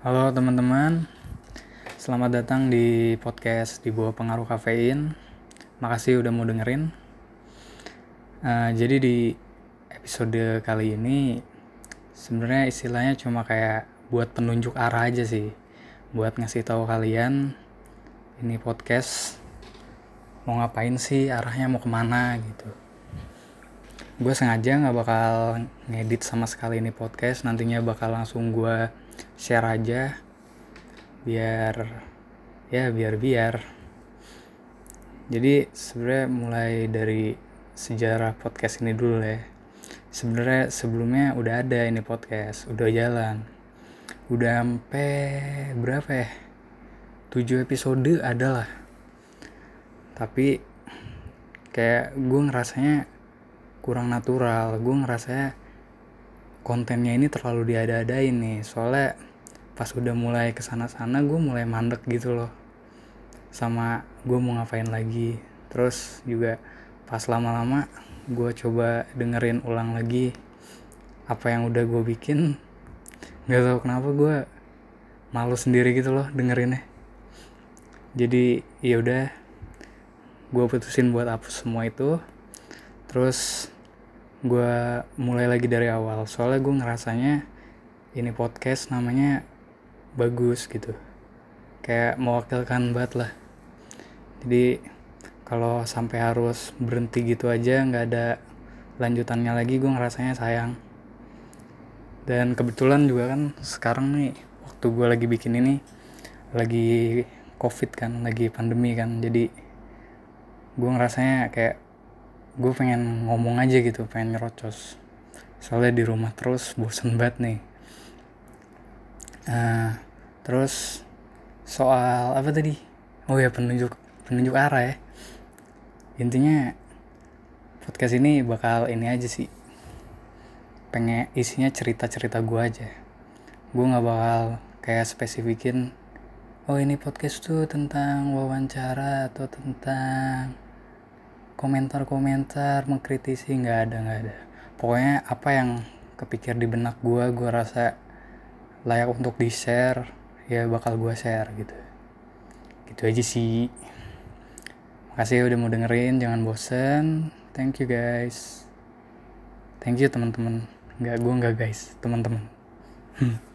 Halo teman-teman, selamat datang di podcast di bawah pengaruh kafein. Makasih udah mau dengerin. Uh, jadi di episode kali ini sebenarnya istilahnya cuma kayak buat penunjuk arah aja sih, buat ngasih tahu kalian ini podcast mau ngapain sih, arahnya mau ke mana gitu. Gue sengaja nggak bakal ngedit sama sekali ini podcast, nantinya bakal langsung gue share aja biar ya biar biar. Jadi sebenarnya mulai dari sejarah podcast ini dulu ya. Sebenarnya sebelumnya udah ada ini podcast udah jalan. Udah sampai berapa ya? 7 episode adalah tapi kayak gue ngerasanya kurang natural gue ngerasanya kontennya ini terlalu diada-adain nih. Soalnya pas udah mulai ke sana-sana gue mulai mandek gitu loh. Sama gue mau ngapain lagi. Terus juga pas lama-lama gue coba dengerin ulang lagi apa yang udah gue bikin. Nggak tahu kenapa gue malu sendiri gitu loh dengerinnya. Jadi ya udah gue putusin buat hapus semua itu. Terus gue mulai lagi dari awal soalnya gue ngerasanya ini podcast namanya bagus gitu. Kayak mewakilkan banget lah. Jadi kalau sampai harus berhenti gitu aja nggak ada lanjutannya lagi gue ngerasanya sayang. Dan kebetulan juga kan sekarang nih waktu gue lagi bikin ini lagi covid kan lagi pandemi kan. Jadi gue ngerasanya kayak gue pengen ngomong aja gitu pengen nyerocos. Soalnya di rumah terus bosen banget nih. Uh, terus soal apa tadi? Oh ya penunjuk penunjuk arah ya. Intinya podcast ini bakal ini aja sih. Pengen isinya cerita cerita gue aja. Gue nggak bakal kayak spesifikin oh ini podcast tuh tentang wawancara atau tentang komentar-komentar mengkritisi nggak ada nggak ada. Pokoknya apa yang kepikir di benak gue gue rasa layak untuk di share ya bakal gue share gitu. Gitu aja sih. Makasih ya udah mau dengerin jangan bosen. Thank you guys. Thank you teman-teman. Nggak gue nggak guys. Teman-teman